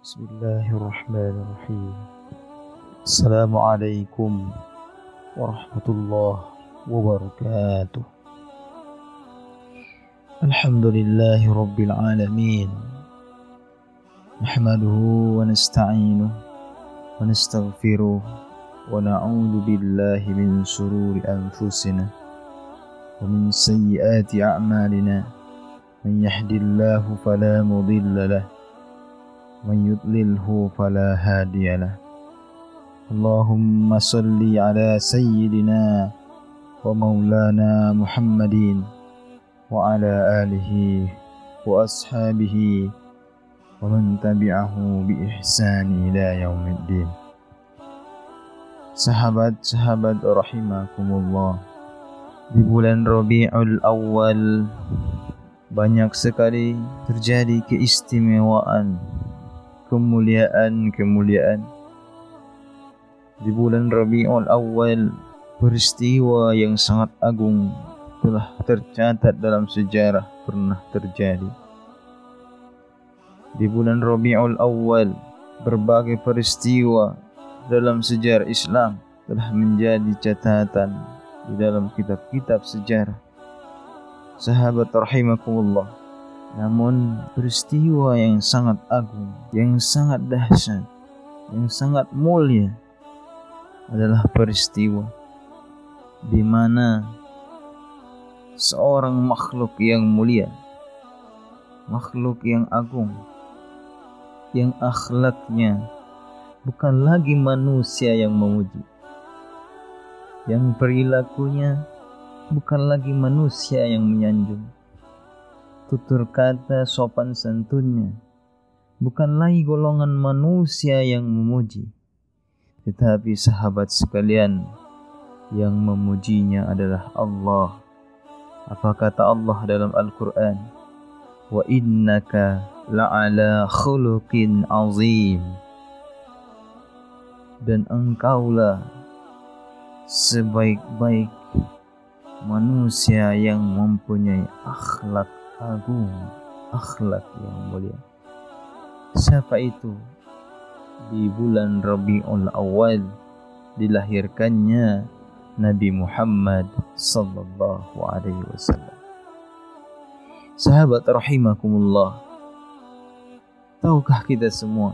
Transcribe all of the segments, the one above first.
بسم الله الرحمن الرحيم. السلام عليكم ورحمة الله وبركاته. الحمد لله رب العالمين. نحمده ونستعينه ونستغفره ونعوذ بالله من شرور أنفسنا ومن سيئات أعمالنا. من يهد الله فلا مضل له من يضلله فلا هادي له. اللهم صل على سيدنا ومولانا محمد وعلى آله وأصحابه ومن تبعه بإحسان إلى يوم الدين. Sahabat-sahabat rahimakumullah. Di bulan Rabi'ul Awal Banyak sekali terjadi keistimewaan Kemuliaan-kemuliaan Di bulan Rabi'ul Awal Peristiwa yang sangat agung Telah tercatat dalam sejarah pernah terjadi Di bulan Rabi'ul Awal Berbagai peristiwa dalam sejarah Islam telah menjadi catatan di dalam kitab-kitab sejarah. Sahabat rahimakumullah. Namun peristiwa yang sangat agung, yang sangat dahsyat, yang sangat mulia adalah peristiwa di mana seorang makhluk yang mulia, makhluk yang agung, yang akhlaknya bukan lagi manusia yang memuji. Yang perilakunya bukan lagi manusia yang menyanjung. Tutur kata sopan santunnya bukan lagi golongan manusia yang memuji. Tetapi sahabat sekalian yang memujinya adalah Allah. Apa kata Allah dalam Al-Quran? Wa innaka la'ala khuluqin azim dan engkaulah sebaik-baik manusia yang mempunyai akhlak agung, akhlak yang mulia. Siapa itu? Di bulan Rabiul Awal dilahirkannya Nabi Muhammad sallallahu alaihi wasallam. Sahabat rahimakumullah. Tahukah kita semua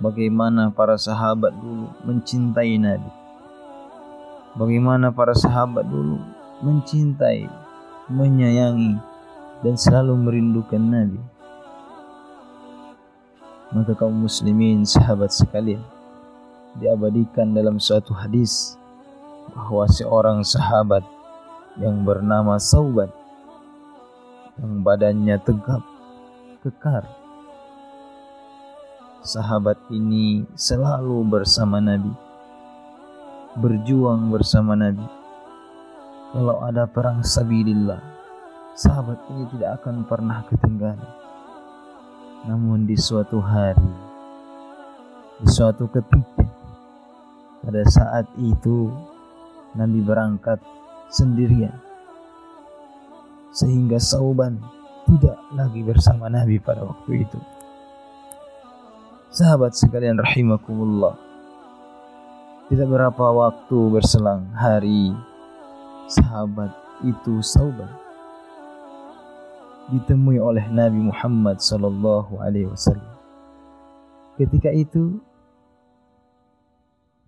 bagaimana para sahabat dulu mencintai Nabi. Bagaimana para sahabat dulu mencintai, menyayangi dan selalu merindukan Nabi. Maka kaum muslimin sahabat sekalian diabadikan dalam suatu hadis bahawa seorang sahabat yang bernama Saubat yang badannya tegap, kekar, sahabat ini selalu bersama Nabi berjuang bersama Nabi kalau ada perang sabilillah sahabat ini tidak akan pernah ketinggalan. Namun di suatu hari di suatu ketika pada saat itu Nabi berangkat sendirian. Sehingga Sauban tidak lagi bersama Nabi pada waktu itu. Sahabat sekalian rahimakumullah Tidak berapa waktu berselang hari Sahabat itu sauban Ditemui oleh Nabi Muhammad sallallahu alaihi wasallam. Ketika itu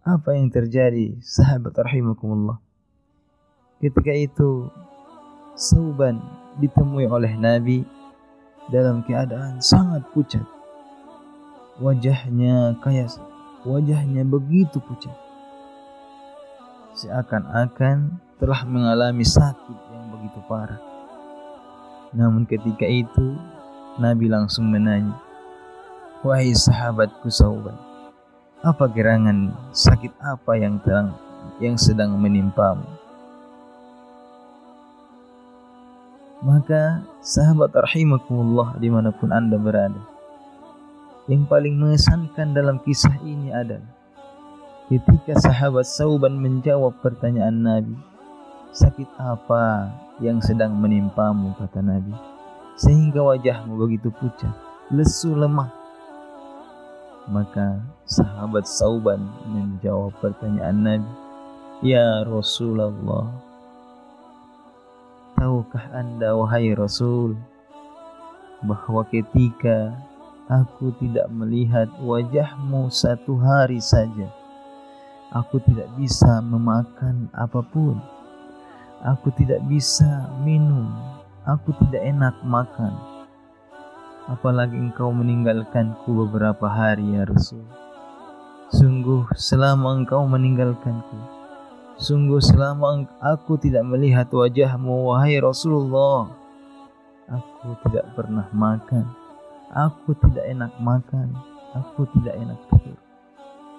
apa yang terjadi sahabat rahimakumullah? Ketika itu Sauban ditemui oleh Nabi dalam keadaan sangat pucat. Wajahnya kayak wajahnya begitu pucat. Seakan-akan telah mengalami sakit yang begitu parah namun ketika itu Nabi langsung menanya wahai sahabatku sahabat apa gerangan sakit apa yang terang yang sedang menimpamu? Maka sahabat rahimakumullah dimanapun anda berada yang paling mengesankan dalam kisah ini adalah ketika sahabat Sauban menjawab pertanyaan Nabi, sakit apa yang sedang menimpamu kata Nabi, sehingga wajahmu begitu pucat, lesu lemah, Maka sahabat Sauban menjawab pertanyaan Nabi, Ya Rasulullah, tahukah anda wahai Rasul, bahawa ketika aku tidak melihat wajahmu satu hari saja, aku tidak bisa memakan apapun, aku tidak bisa minum, aku tidak enak makan, apalagi engkau meninggalkanku beberapa hari ya Rasul. Sungguh selama engkau meninggalkanku, sungguh selama aku tidak melihat wajahmu wahai Rasulullah, aku tidak pernah makan, aku tidak enak makan, aku tidak enak tidur.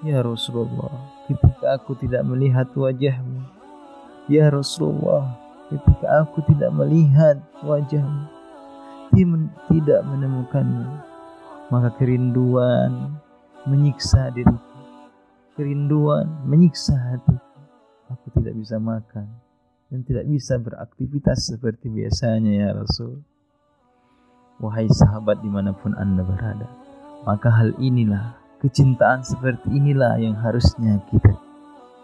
Ya Rasulullah, ketika aku tidak melihat wajahmu, Ya Rasulullah, ketika aku tidak melihat wajahmu, tidak menemukanmu maka kerinduan menyiksa diriku. Kerinduan menyiksa hati aku tidak bisa makan dan tidak bisa beraktivitas seperti biasanya ya Rasul. Wahai sahabat dimanapun anda berada maka hal inilah kecintaan seperti inilah yang harusnya kita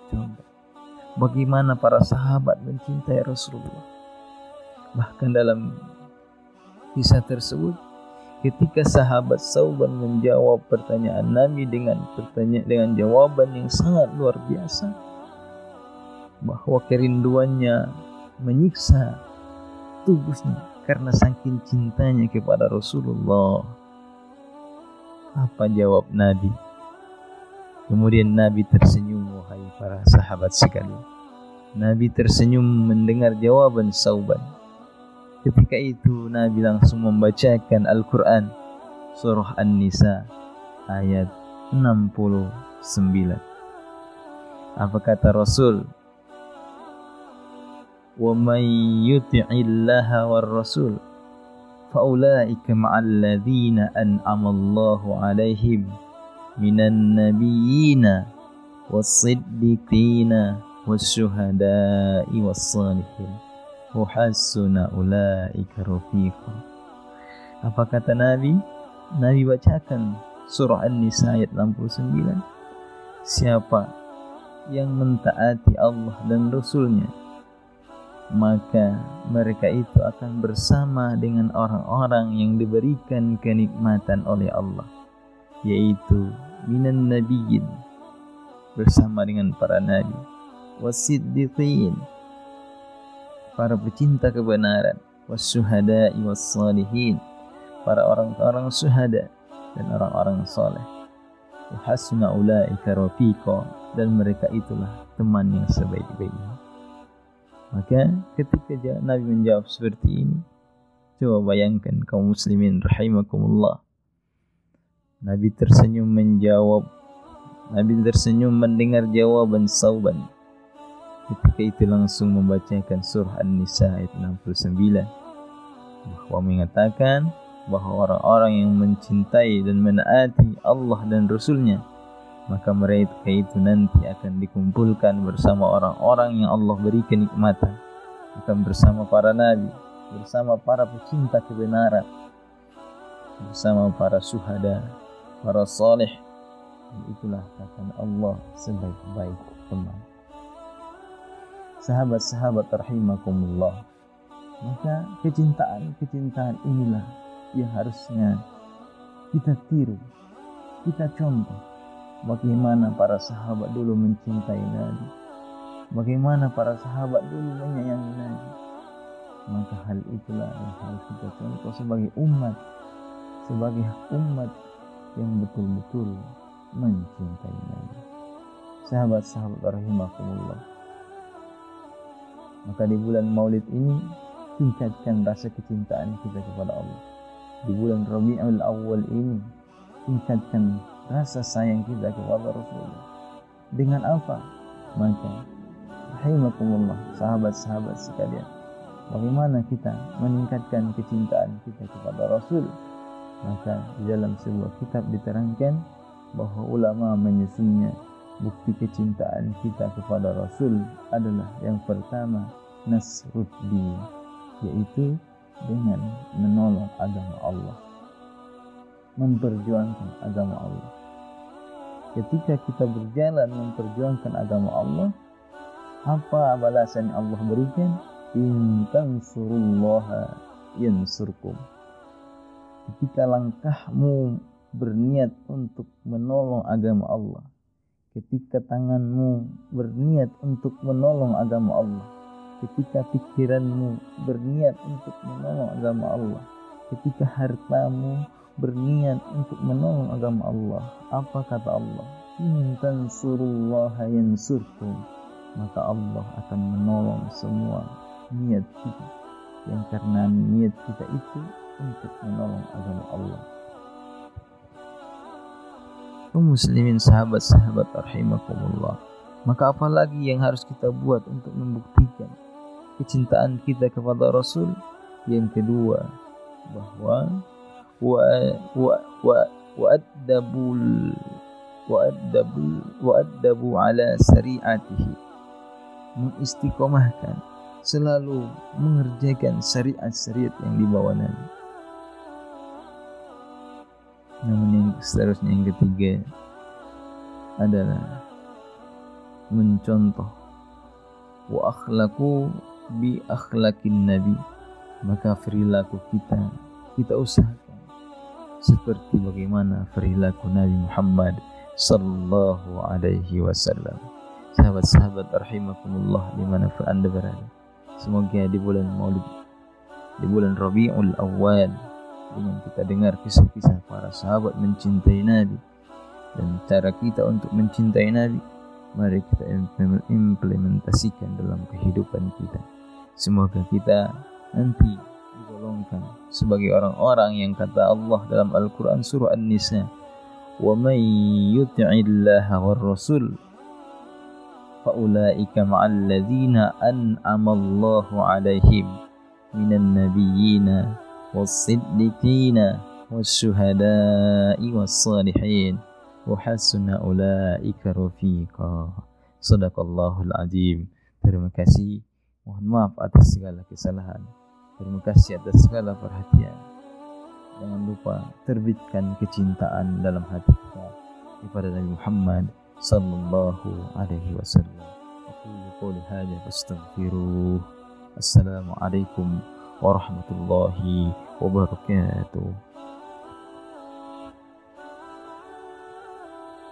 coba bagaimana para sahabat mencintai Rasulullah? Bahkan dalam kisah tersebut ketika sahabat Sauban menjawab pertanyaan Nabi dengan pertanyaan dengan jawaban yang sangat luar biasa bahawa kerinduannya menyiksa tubuhnya karena saking cintanya kepada Rasulullah. Apa jawab Nabi kemudian Nabi tersenyum wahai para sahabat sekalian Nabi tersenyum mendengar jawaban Sauban Ketika itu Nabi langsung membacakan Al-Quran Surah An-Nisa ayat 69 Apa kata Rasul? وَمَنْ يُتِعِ اللَّهَ وَالرَّسُولِ فَأُولَٰئِكَ مَعَ الَّذِينَ أَنْعَمَ اللَّهُ عَلَيْهِمْ مِنَ النَّبِيِّينَ وَالصِّدِّقِينَ وَالشُّهَدَاءِ وَالصَّالِحِينَ Uhasuna ulaika rafiqa Apa kata Nabi? Nabi bacakan surah An-Nisa ayat 69 Siapa yang mentaati Allah dan Rasulnya Maka mereka itu akan bersama dengan orang-orang yang diberikan kenikmatan oleh Allah Yaitu minan nabiyyin Bersama dengan para nabi Wasiddiqin para pecinta kebenaran wasuhada wassalihin para orang-orang suhada dan orang-orang saleh hasuna ulaika rafiqa dan mereka itulah teman yang sebaik-baiknya. Maka ketika Nabi menjawab seperti ini coba bayangkan kaum muslimin rahimakumullah Nabi tersenyum menjawab Nabi tersenyum mendengar jawaban sauban. Ketika itu langsung membacakan surah An-Nisa ayat 69 bahawa mengatakan bahawa orang-orang yang mencintai dan menaati Allah dan Rasulnya maka mereka itu nanti akan dikumpulkan bersama orang-orang yang Allah beri kenikmatan. Akan bersama para nabi bersama para pecinta kebenaran bersama para suhada para salih. Itulah kata Allah sebaik-baik teman. Sahabat-sahabat rahimakumullah. Maka kecintaan-kecintaan inilah yang harusnya kita tiru kita contoh bagaimana para sahabat dulu mencintai Nabi bagaimana para sahabat dulu menyayangi Nabi. Maka hal itulah yang harus kita contoh sebagai umat sebagai umat yang betul-betul mencintai Nabi sahabat-sahabat rahimakumullah Maka di bulan maulid ini tingkatkan rasa kecintaan kita kepada Allah. Di bulan Rabiul Awal ini tingkatkan rasa sayang kita kepada Rasulullah. Dengan apa? Maka rahimakumullah sahabat-sahabat sekalian. Bagaimana kita meningkatkan kecintaan kita kepada Rasul? Maka di dalam sebuah kitab diterangkan bahawa ulama menyusunnya bukti kecintaan kita kepada Rasul adalah yang pertama nasruddin yaitu dengan menolong agama Allah memperjuangkan agama Allah. Ketika kita berjalan memperjuangkan agama Allah apa balasan yang Allah berikan? In tansurullaha yansurkum ketika langkahmu berniat untuk menolong agama Allah ketika tanganmu berniat untuk menolong agama Allah ketika pikiranmu berniat untuk menolong agama Allah ketika hartamu berniat untuk menolong agama Allah apa kata Allah? In tansurullaha yansurkum maka Allah akan menolong semua niat kita. Yang karena niat kita itu untuk menolong agama Allah. Kaum muslimin sahabat-sahabat rahimakumullah. Maka apa lagi yang harus kita buat untuk membuktikan kecintaan kita kepada Rasul? Yang kedua bahwa wa wa wa wa adabul wa ala syariatihi. Mengistiqomahkan selalu mengerjakan syariat-syariat yang dibawa Nabi. Namun yang seterusnya yang ketiga adalah mencontoh wa akhlaku bi akhlakin Nabi. Maka perilaku kita kita usahakan seperti bagaimana perilaku Nabi Muhammad sallallahu alaihi wasallam. Sahabat-sahabat rahimakumullah di mana anda berada. Semoga di bulan Maulid di bulan Rabiul Awal dengan kita dengar kisah-kisah para sahabat mencintai Nabi. Dan cara kita untuk mencintai Nabi mari kita implementasikan dalam kehidupan kita. Semoga kita nanti digolongkan sebagai orang-orang yang kata Allah dalam Al-Quran surah An-Nisa wa may yuti'i Allah war rasul faulaika ma'al ladzina an'ama Allahu 'alaihim minan nabiyyina والصديقين والشهداء والصالحين وحسن أولئك رفيقا صدق الله العظيم terima kasih mohon maaf atas segala kesalahan terima kasih atas segala perhatian jangan lupa terbitkan kecintaan dalam hati kita kepada Nabi Muhammad صلى الله عليه وسلم أقول قولي هذا فاستغفروه warahmatullahi wabarakatuh.